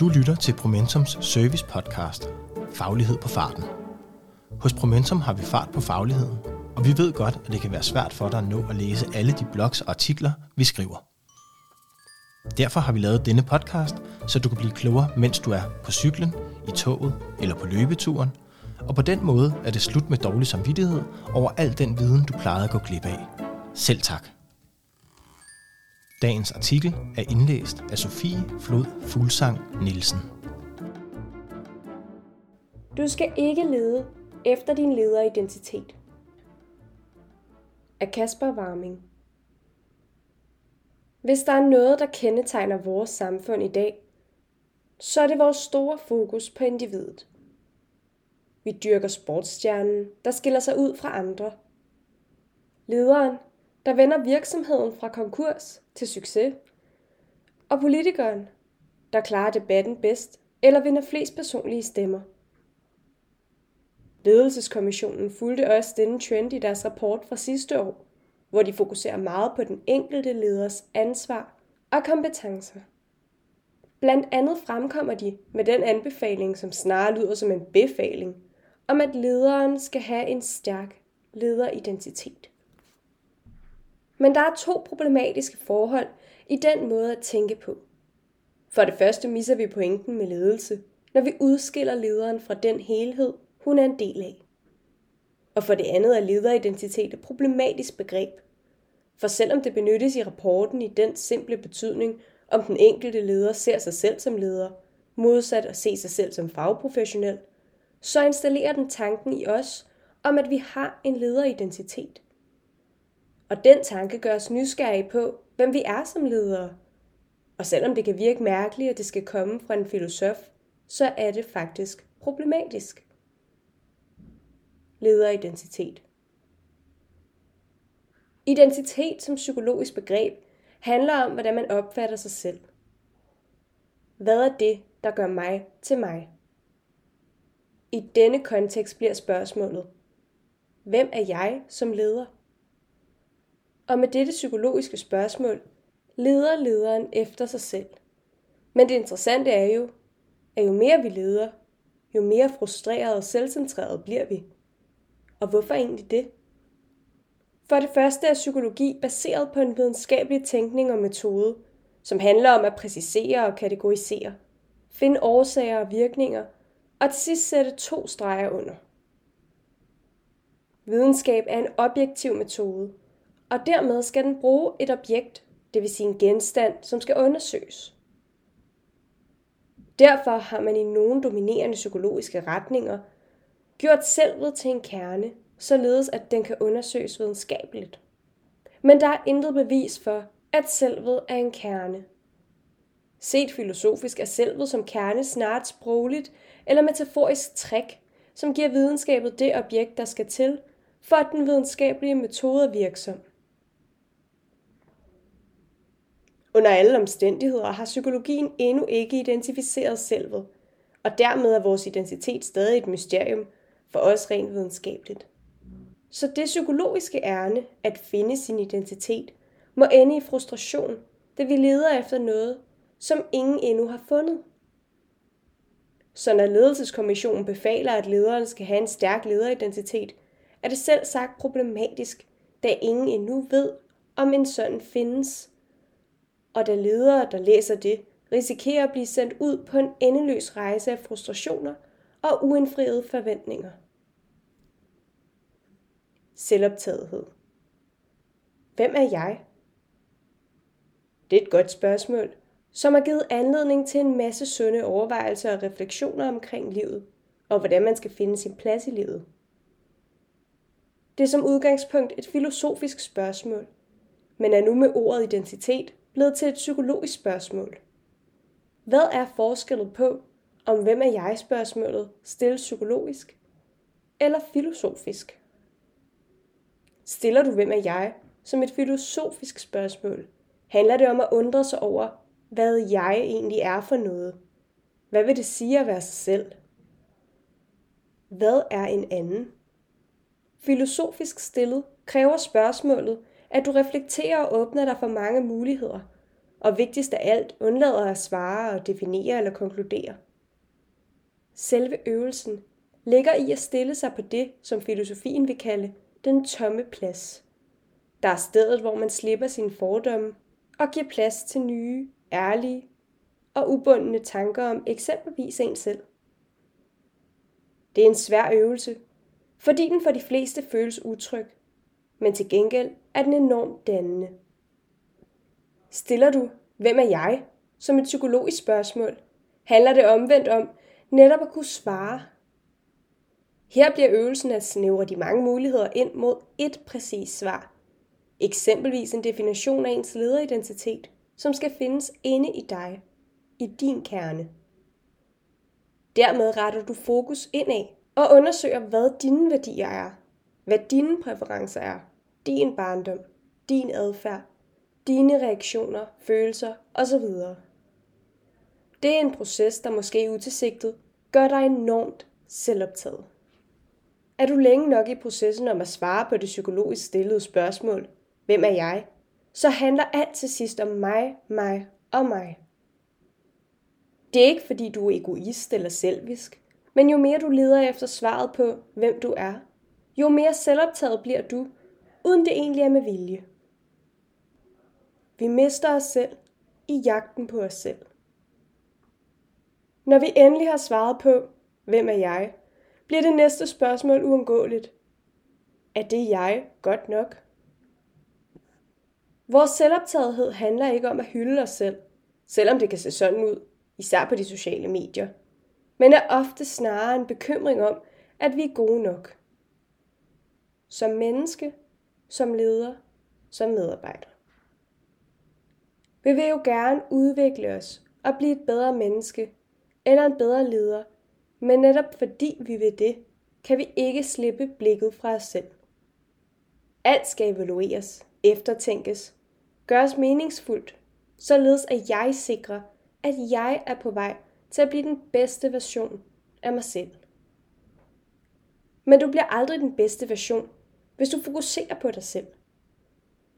Du lytter til Promentums service podcast, Faglighed på farten. Hos Promentum har vi fart på fagligheden, og vi ved godt, at det kan være svært for dig at nå at læse alle de blogs og artikler, vi skriver. Derfor har vi lavet denne podcast, så du kan blive klogere, mens du er på cyklen, i toget eller på løbeturen, og på den måde er det slut med dårlig samvittighed over al den viden, du plejede at gå glip af. Selv tak. Dagens artikel er indlæst af Sofie Flod Fuglsang Nielsen. Du skal ikke lede efter din lederidentitet. Af Kasper Warming. Hvis der er noget, der kendetegner vores samfund i dag, så er det vores store fokus på individet. Vi dyrker sportsstjernen, der skiller sig ud fra andre. Lederen, der vender virksomheden fra konkurs til succes. Og politikeren, der klarer debatten bedst eller vinder flest personlige stemmer. Ledelseskommissionen fulgte også denne trend i deres rapport fra sidste år, hvor de fokuserer meget på den enkelte leders ansvar og kompetencer. Blandt andet fremkommer de med den anbefaling, som snarere lyder som en befaling, om at lederen skal have en stærk lederidentitet. Men der er to problematiske forhold i den måde at tænke på. For det første misser vi pointen med ledelse, når vi udskiller lederen fra den helhed, hun er en del af. Og for det andet er lederidentitet et problematisk begreb. For selvom det benyttes i rapporten i den simple betydning, om den enkelte leder ser sig selv som leder, modsat at se sig selv som fagprofessionel, så installerer den tanken i os om, at vi har en lederidentitet. Og den tanke gør os nysgerrige på, hvem vi er som ledere. Og selvom det kan virke mærkeligt, at det skal komme fra en filosof, så er det faktisk problematisk. Lederidentitet. Identitet som psykologisk begreb handler om, hvordan man opfatter sig selv. Hvad er det, der gør mig til mig? I denne kontekst bliver spørgsmålet, hvem er jeg som leder? Og med dette psykologiske spørgsmål leder lederen efter sig selv. Men det interessante er jo, at jo mere vi leder, jo mere frustreret og selvcentreret bliver vi. Og hvorfor egentlig det? For det første er psykologi baseret på en videnskabelig tænkning og metode, som handler om at præcisere og kategorisere, finde årsager og virkninger, og til sidst sætte to streger under. Videnskab er en objektiv metode, og dermed skal den bruge et objekt, det vil sige en genstand, som skal undersøges. Derfor har man i nogle dominerende psykologiske retninger gjort selvet til en kerne, således at den kan undersøges videnskabeligt. Men der er intet bevis for, at selvet er en kerne. Set filosofisk er selvet som kerne snart sprogligt eller metaforisk træk, som giver videnskabet det objekt, der skal til, for at den videnskabelige metode er virksom. Under alle omstændigheder har psykologien endnu ikke identificeret selvet, og dermed er vores identitet stadig et mysterium for os rent videnskabeligt. Så det psykologiske ærne at finde sin identitet må ende i frustration, da vi leder efter noget, som ingen endnu har fundet. Så når ledelseskommissionen befaler, at lederen skal have en stærk lederidentitet, er det selv sagt problematisk, da ingen endnu ved, om en sådan findes – og da ledere, der læser det, risikerer at blive sendt ud på en endeløs rejse af frustrationer og uindfriede forventninger. Selvoptagethed. Hvem er jeg? Det er et godt spørgsmål, som har givet anledning til en masse sunde overvejelser og refleksioner omkring livet, og hvordan man skal finde sin plads i livet. Det er som udgangspunkt et filosofisk spørgsmål, men er nu med ordet identitet blevet til et psykologisk spørgsmål. Hvad er forskellen på, om hvem er jeg spørgsmålet stilles psykologisk eller filosofisk? Stiller du hvem er jeg som et filosofisk spørgsmål, handler det om at undre sig over, hvad jeg egentlig er for noget. Hvad vil det sige at være sig selv? Hvad er en anden? Filosofisk stillet kræver spørgsmålet, at du reflekterer og åbner dig for mange muligheder, og vigtigst af alt undlader at svare og definere eller konkludere. Selve øvelsen ligger i at stille sig på det, som filosofien vil kalde den tomme plads. Der er stedet, hvor man slipper sine fordomme og giver plads til nye, ærlige og ubundne tanker om eksempelvis en selv. Det er en svær øvelse, fordi den for de fleste føles utryg, men til gengæld er den enormt dannende. Stiller du, hvem er jeg, som et psykologisk spørgsmål, handler det omvendt om netop at kunne svare. Her bliver øvelsen at snævre de mange muligheder ind mod et præcist svar. Eksempelvis en definition af ens lederidentitet, som skal findes inde i dig, i din kerne. Dermed retter du fokus indad og undersøger, hvad dine værdier er, hvad dine præferencer er, din barndom, din adfærd, dine reaktioner, følelser osv. Det er en proces, der måske utilsigtet gør dig enormt selvoptaget. Er du længe nok i processen om at svare på det psykologisk stillede spørgsmål, hvem er jeg, så handler alt til sidst om mig, mig og mig. Det er ikke fordi du er egoist eller selvisk, men jo mere du leder efter svaret på, hvem du er, jo mere selvoptaget bliver du, uden det egentlig er med vilje. Vi mister os selv i jagten på os selv. Når vi endelig har svaret på, hvem er jeg, bliver det næste spørgsmål uundgåeligt. Er det jeg godt nok? Vores selvoptagethed handler ikke om at hylde os selv, selvom det kan se sådan ud, især på de sociale medier, men er ofte snarere en bekymring om, at vi er gode nok. Som menneske, som leder, som medarbejder. Vi vil jo gerne udvikle os og blive et bedre menneske eller en bedre leder, men netop fordi vi vil det, kan vi ikke slippe blikket fra os selv. Alt skal evalueres, eftertænkes, gøres meningsfuldt, således at jeg sikrer, at jeg er på vej til at blive den bedste version af mig selv. Men du bliver aldrig den bedste version, hvis du fokuserer på dig selv.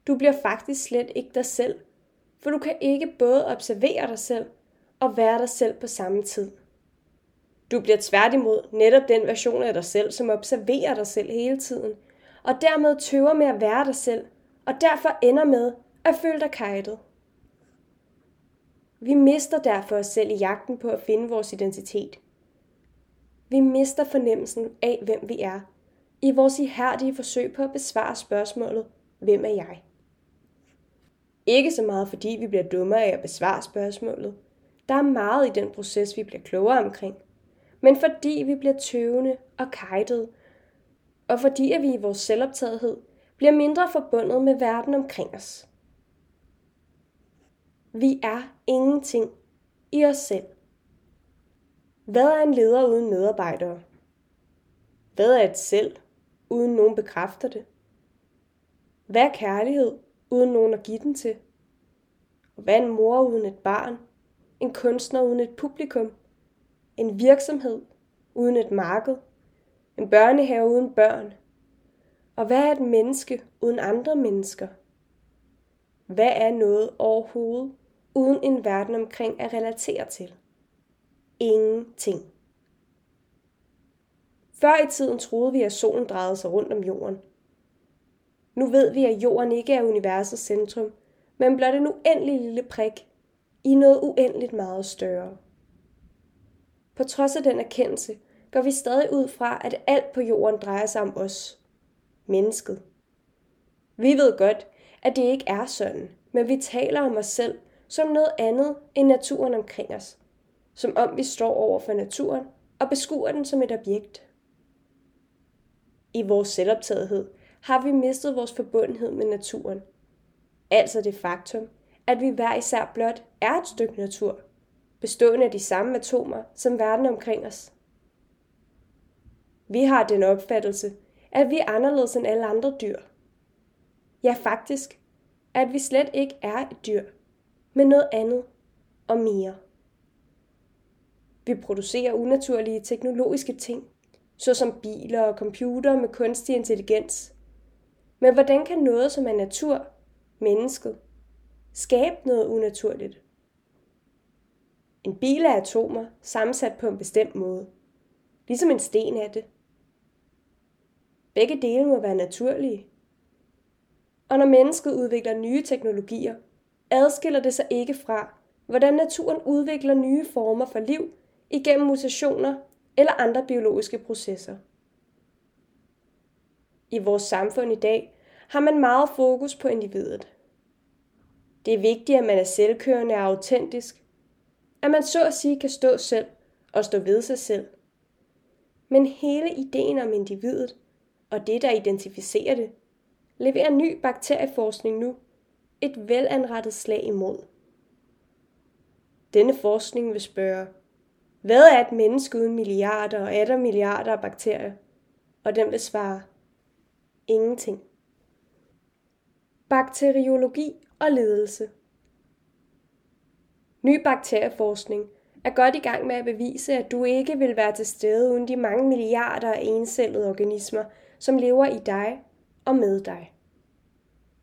Du bliver faktisk slet ikke dig selv, for du kan ikke både observere dig selv og være dig selv på samme tid. Du bliver tværtimod netop den version af dig selv, som observerer dig selv hele tiden, og dermed tøver med at være dig selv, og derfor ender med at føle dig kajtet. Vi mister derfor os selv i jagten på at finde vores identitet. Vi mister fornemmelsen af, hvem vi er, i vores ihærdige forsøg på at besvare spørgsmålet, hvem er jeg? Ikke så meget fordi vi bliver dummere af at besvare spørgsmålet. Der er meget i den proces, vi bliver klogere omkring. Men fordi vi bliver tøvende og kajtet, og fordi at vi i vores selvoptagethed bliver mindre forbundet med verden omkring os. Vi er ingenting i os selv. Hvad er en leder uden medarbejdere? Hvad er et selv, uden nogen bekræfter det? Hvad er kærlighed, uden nogen at give den til? Og hvad er en mor uden et barn? En kunstner uden et publikum? En virksomhed uden et marked? En børnehave uden børn? Og hvad er et menneske uden andre mennesker? Hvad er noget overhovedet uden en verden omkring at relatere til? Ingenting. Før i tiden troede vi, at solen drejede sig rundt om jorden. Nu ved vi, at jorden ikke er universets centrum, men blot en uendelig lille prik i noget uendeligt meget større. På trods af den erkendelse går vi stadig ud fra, at alt på jorden drejer sig om os, mennesket. Vi ved godt, at det ikke er sådan, men vi taler om os selv som noget andet end naturen omkring os. Som om vi står over for naturen og beskuer den som et objekt. I vores selvoptagethed har vi mistet vores forbundhed med naturen. Altså det faktum, at vi hver især blot er et stykke natur, bestående af de samme atomer som verden omkring os. Vi har den opfattelse, at vi er anderledes end alle andre dyr. Ja, faktisk, at vi slet ikke er et dyr, men noget andet og mere. Vi producerer unaturlige teknologiske ting, såsom biler og computer med kunstig intelligens. Men hvordan kan noget, som er natur, mennesket, skabe noget unaturligt. En bil er atomer sammensat på en bestemt måde, ligesom en sten er det. Begge dele må være naturlige. Og når mennesket udvikler nye teknologier, adskiller det sig ikke fra, hvordan naturen udvikler nye former for liv igennem mutationer eller andre biologiske processer. I vores samfund i dag har man meget fokus på individet. Det er vigtigt, at man er selvkørende og autentisk, at man så at sige kan stå selv og stå ved sig selv. Men hele ideen om individet og det, der identificerer det, leverer ny bakterieforskning nu et velanrettet slag imod. Denne forskning vil spørge, hvad er et menneske uden milliarder og atter milliarder af bakterier? Og den vil svare, ingenting. Bakteriologi og ledelse. Ny bakterieforskning er godt i gang med at bevise, at du ikke vil være til stede uden de mange milliarder af encellede organismer, som lever i dig og med dig.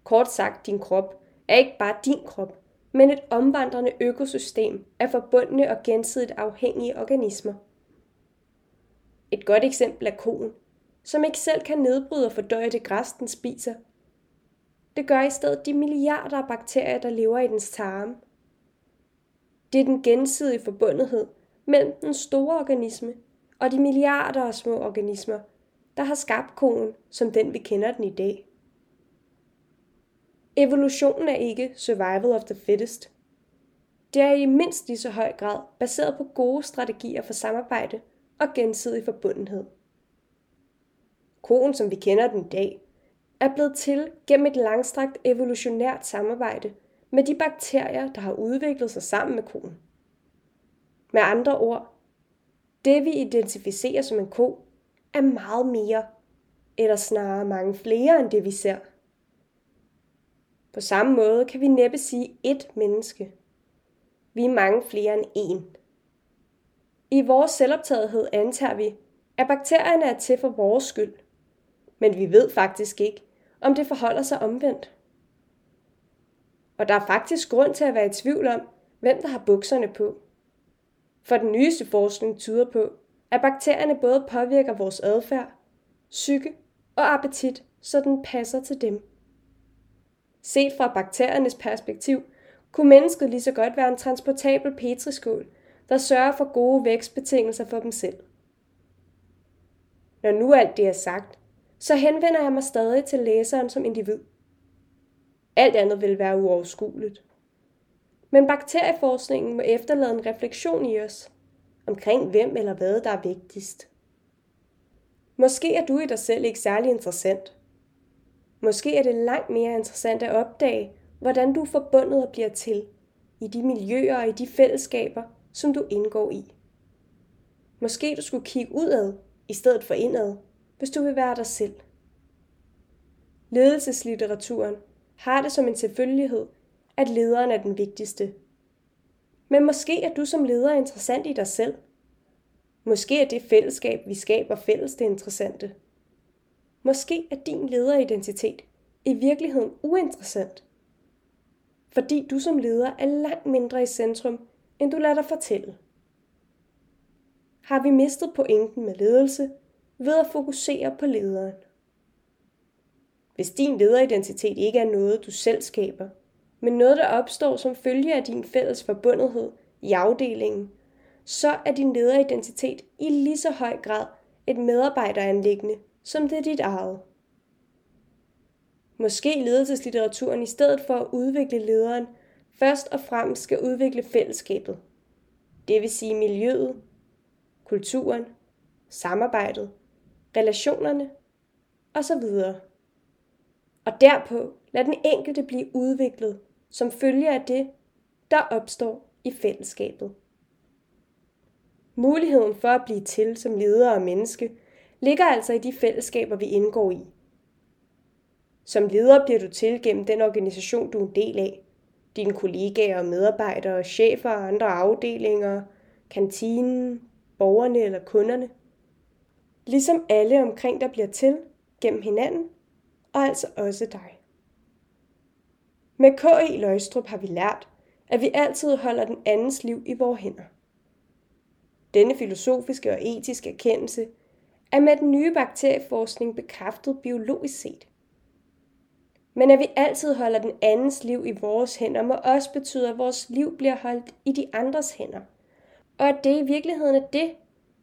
Kort sagt, din krop er ikke bare din krop, men et omvandrende økosystem af forbundne og gensidigt afhængige organismer. Et godt eksempel er koen, som ikke selv kan nedbryde og fordøje det græs, den spiser. Det gør i stedet de milliarder af bakterier, der lever i dens tarme. Det er den gensidige forbundethed mellem den store organisme og de milliarder af små organismer, der har skabt koen som den vi kender den i dag. Evolutionen er ikke survival of the fittest. Det er i mindst lige så høj grad baseret på gode strategier for samarbejde og gensidig forbundenhed. Koen, som vi kender den i dag, er blevet til gennem et langstrakt evolutionært samarbejde med de bakterier, der har udviklet sig sammen med koen. Med andre ord, det vi identificerer som en ko, er meget mere, eller snarere mange flere end det vi ser. På samme måde kan vi næppe sige ét menneske. Vi er mange flere end én. I vores selvoptagethed antager vi, at bakterierne er til for vores skyld. Men vi ved faktisk ikke, om det forholder sig omvendt. Og der er faktisk grund til at være i tvivl om, hvem der har bukserne på. For den nyeste forskning tyder på, at bakterierne både påvirker vores adfærd, psyke og appetit, så den passer til dem. Set fra bakteriernes perspektiv, kunne mennesket lige så godt være en transportabel petriskål, der sørger for gode vækstbetingelser for dem selv. Når nu alt det er sagt, så henvender jeg mig stadig til læseren som individ. Alt andet vil være uoverskueligt. Men bakterieforskningen må efterlade en refleksion i os omkring hvem eller hvad der er vigtigst. Måske er du i dig selv ikke særlig interessant, Måske er det langt mere interessant at opdage, hvordan du er forbundet og bliver til i de miljøer og i de fællesskaber, som du indgår i. Måske du skulle kigge udad i stedet for indad, hvis du vil være dig selv. Ledelseslitteraturen har det som en selvfølgelighed, at lederen er den vigtigste. Men måske er du som leder interessant i dig selv. Måske er det fællesskab, vi skaber fælles, det interessante. Måske er din lederidentitet i virkeligheden uinteressant. Fordi du som leder er langt mindre i centrum, end du lader dig fortælle. Har vi mistet pointen med ledelse ved at fokusere på lederen? Hvis din lederidentitet ikke er noget, du selv skaber, men noget, der opstår som følge af din fælles forbundethed i afdelingen, så er din lederidentitet i lige så høj grad et medarbejderanlæggende som det er dit eget. Måske ledelseslitteraturen i stedet for at udvikle lederen, først og fremmest skal udvikle fællesskabet. Det vil sige miljøet, kulturen, samarbejdet, relationerne osv. Og derpå lad den enkelte blive udviklet som følge af det, der opstår i fællesskabet. Muligheden for at blive til som leder og menneske ligger altså i de fællesskaber, vi indgår i. Som leder bliver du til gennem den organisation, du er en del af. Dine kollegaer og medarbejdere, chefer og andre afdelinger, kantinen, borgerne eller kunderne. Ligesom alle omkring dig bliver til gennem hinanden, og altså også dig. Med KI Løgstrup har vi lært, at vi altid holder den andens liv i vores hænder. Denne filosofiske og etiske erkendelse er med den nye bakterieforskning bekræftet biologisk set. Men at vi altid holder den andens liv i vores hænder, må også betyde, at vores liv bliver holdt i de andres hænder. Og at det i virkeligheden er det,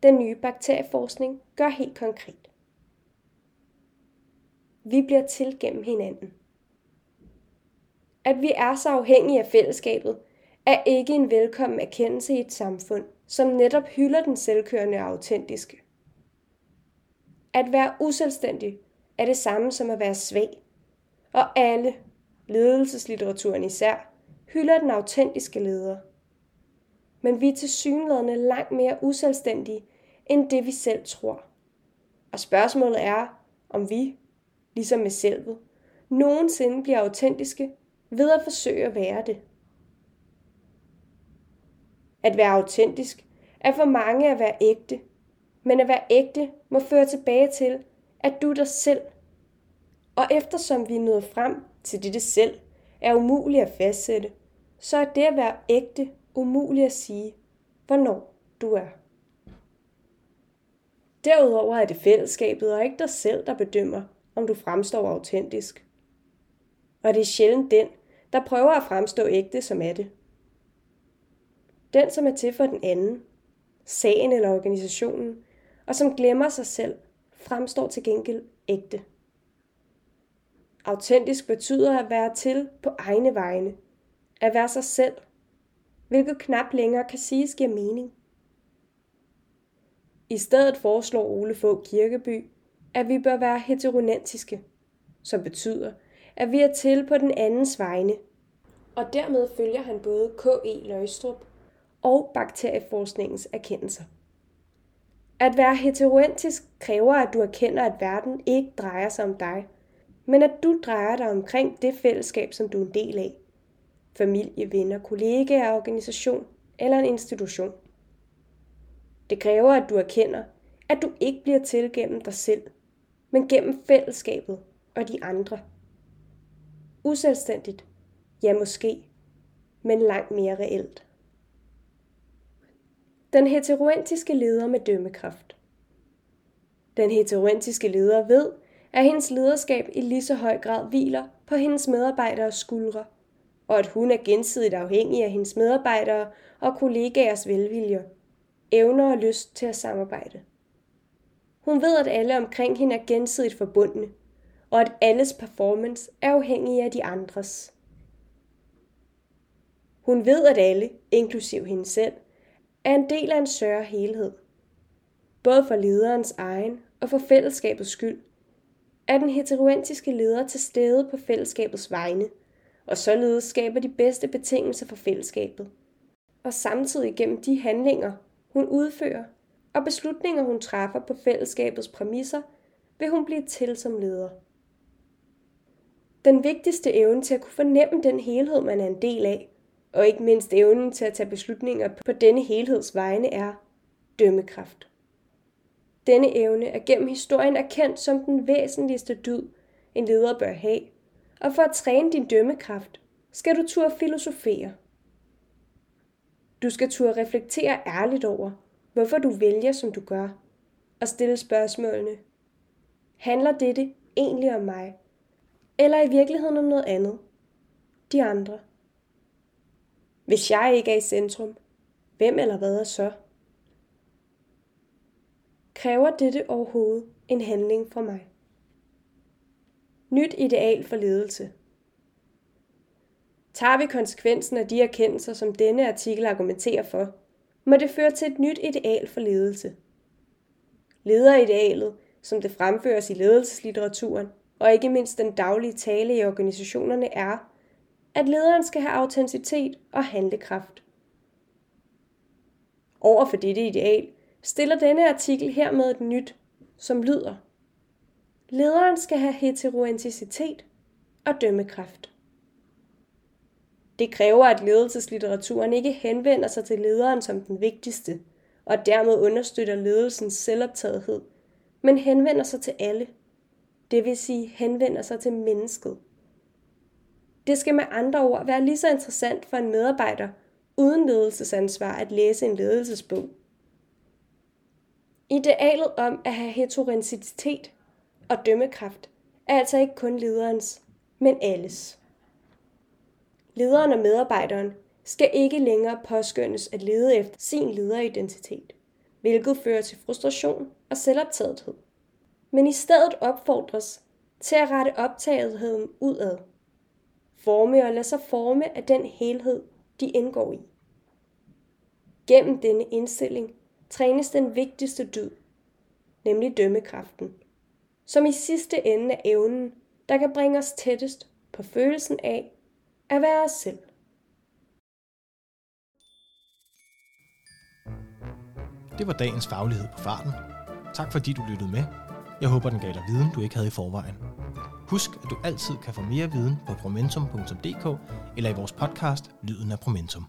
den nye bakterieforskning gør helt konkret. Vi bliver til gennem hinanden. At vi er så afhængige af fællesskabet, er ikke en velkommen erkendelse i et samfund, som netop hylder den selvkørende og autentiske. At være uselvstændig er det samme som at være svag, og alle, ledelseslitteraturen især, hylder den autentiske leder. Men vi er til synlædende langt mere uselvstændige, end det vi selv tror. Og spørgsmålet er, om vi, ligesom med selvet, nogensinde bliver autentiske ved at forsøge at være det. At være autentisk er for mange at være ægte, men at være ægte må føre tilbage til, at du er dig selv. Og eftersom vi er nået frem til dette selv er umuligt at fastsætte, så er det at være ægte umuligt at sige, hvornår du er. Derudover er det fællesskabet og ikke dig selv, der bedømmer, om du fremstår autentisk. Og det er sjældent den, der prøver at fremstå ægte, som er det. Den, som er til for den anden, sagen eller organisationen, og som glemmer sig selv, fremstår til gengæld ægte. Autentisk betyder at være til på egne vegne, at være sig selv, hvilket knap længere kan siges giver mening. I stedet foreslår Ole få Kirkeby, at vi bør være heteronentiske, som betyder, at vi er til på den andens vegne. Og dermed følger han både K.E. Løgstrup og bakterieforskningens erkendelser. At være heteroentisk kræver, at du erkender, at verden ikke drejer sig om dig, men at du drejer dig omkring det fællesskab, som du er en del af. Familie, venner, kollegaer, organisation eller en institution. Det kræver, at du erkender, at du ikke bliver til gennem dig selv, men gennem fællesskabet og de andre. Uselvstændigt, ja måske, men langt mere reelt. Den heteroentiske leder med dømmekraft. Den heteroentiske leder ved, at hendes lederskab i lige så høj grad hviler på hendes medarbejderes skuldre, og at hun er gensidigt afhængig af hendes medarbejdere og kollegaers velvilje, evner og lyst til at samarbejde. Hun ved, at alle omkring hende er gensidigt forbundne, og at alles performance er afhængig af de andres. Hun ved, at alle, inklusiv hende selv, er en del af en større helhed. Både for lederens egen og for fællesskabets skyld, er den heteroentiske leder til stede på fællesskabets vegne, og således skaber de bedste betingelser for fællesskabet. Og samtidig gennem de handlinger, hun udfører, og beslutninger, hun træffer på fællesskabets præmisser, vil hun blive til som leder. Den vigtigste evne til at kunne fornemme den helhed, man er en del af, og ikke mindst evnen til at tage beslutninger på denne helheds vegne er dømmekraft. Denne evne er gennem historien erkendt som den væsentligste dyd, en leder bør have, og for at træne din dømmekraft, skal du turde filosofere. Du skal turde reflektere ærligt over, hvorfor du vælger, som du gør, og stille spørgsmålene. Handler dette egentlig om mig? Eller i virkeligheden om noget andet? De andre? Hvis jeg ikke er i centrum, hvem eller hvad er så? Kræver dette overhovedet en handling fra mig? Nyt ideal for ledelse. Tager vi konsekvensen af de erkendelser, som denne artikel argumenterer for, må det føre til et nyt ideal for ledelse. Lederidealet, som det fremføres i ledelseslitteraturen, og ikke mindst den daglige tale i organisationerne, er, at lederen skal have autenticitet og handlekraft. Over for dette ideal stiller denne artikel hermed et nyt, som lyder Lederen skal have heteroenticitet og dømmekraft. Det kræver, at ledelseslitteraturen ikke henvender sig til lederen som den vigtigste, og dermed understøtter ledelsens selvoptagethed, men henvender sig til alle. Det vil sige henvender sig til mennesket. Det skal med andre ord være lige så interessant for en medarbejder uden ledelsesansvar at læse en ledelsesbog. Idealet om at have heterogencitet og dømmekraft er altså ikke kun lederens, men alles. Lederen og medarbejderen skal ikke længere påskyndes at lede efter sin lederidentitet, hvilket fører til frustration og selvoptagethed. Men i stedet opfordres til at rette optagetheden udad. Forme og lade sig forme af den helhed, de indgår i. Gennem denne indstilling trænes den vigtigste dyd, nemlig dømmekraften, som i sidste ende er evnen, der kan bringe os tættest på følelsen af at være os selv. Det var dagens faglighed på farten. Tak fordi du lyttede med. Jeg håber, den gav dig viden, du ikke havde i forvejen. Husk, at du altid kan få mere viden på promentum.dk eller i vores podcast Lyden af Promentum.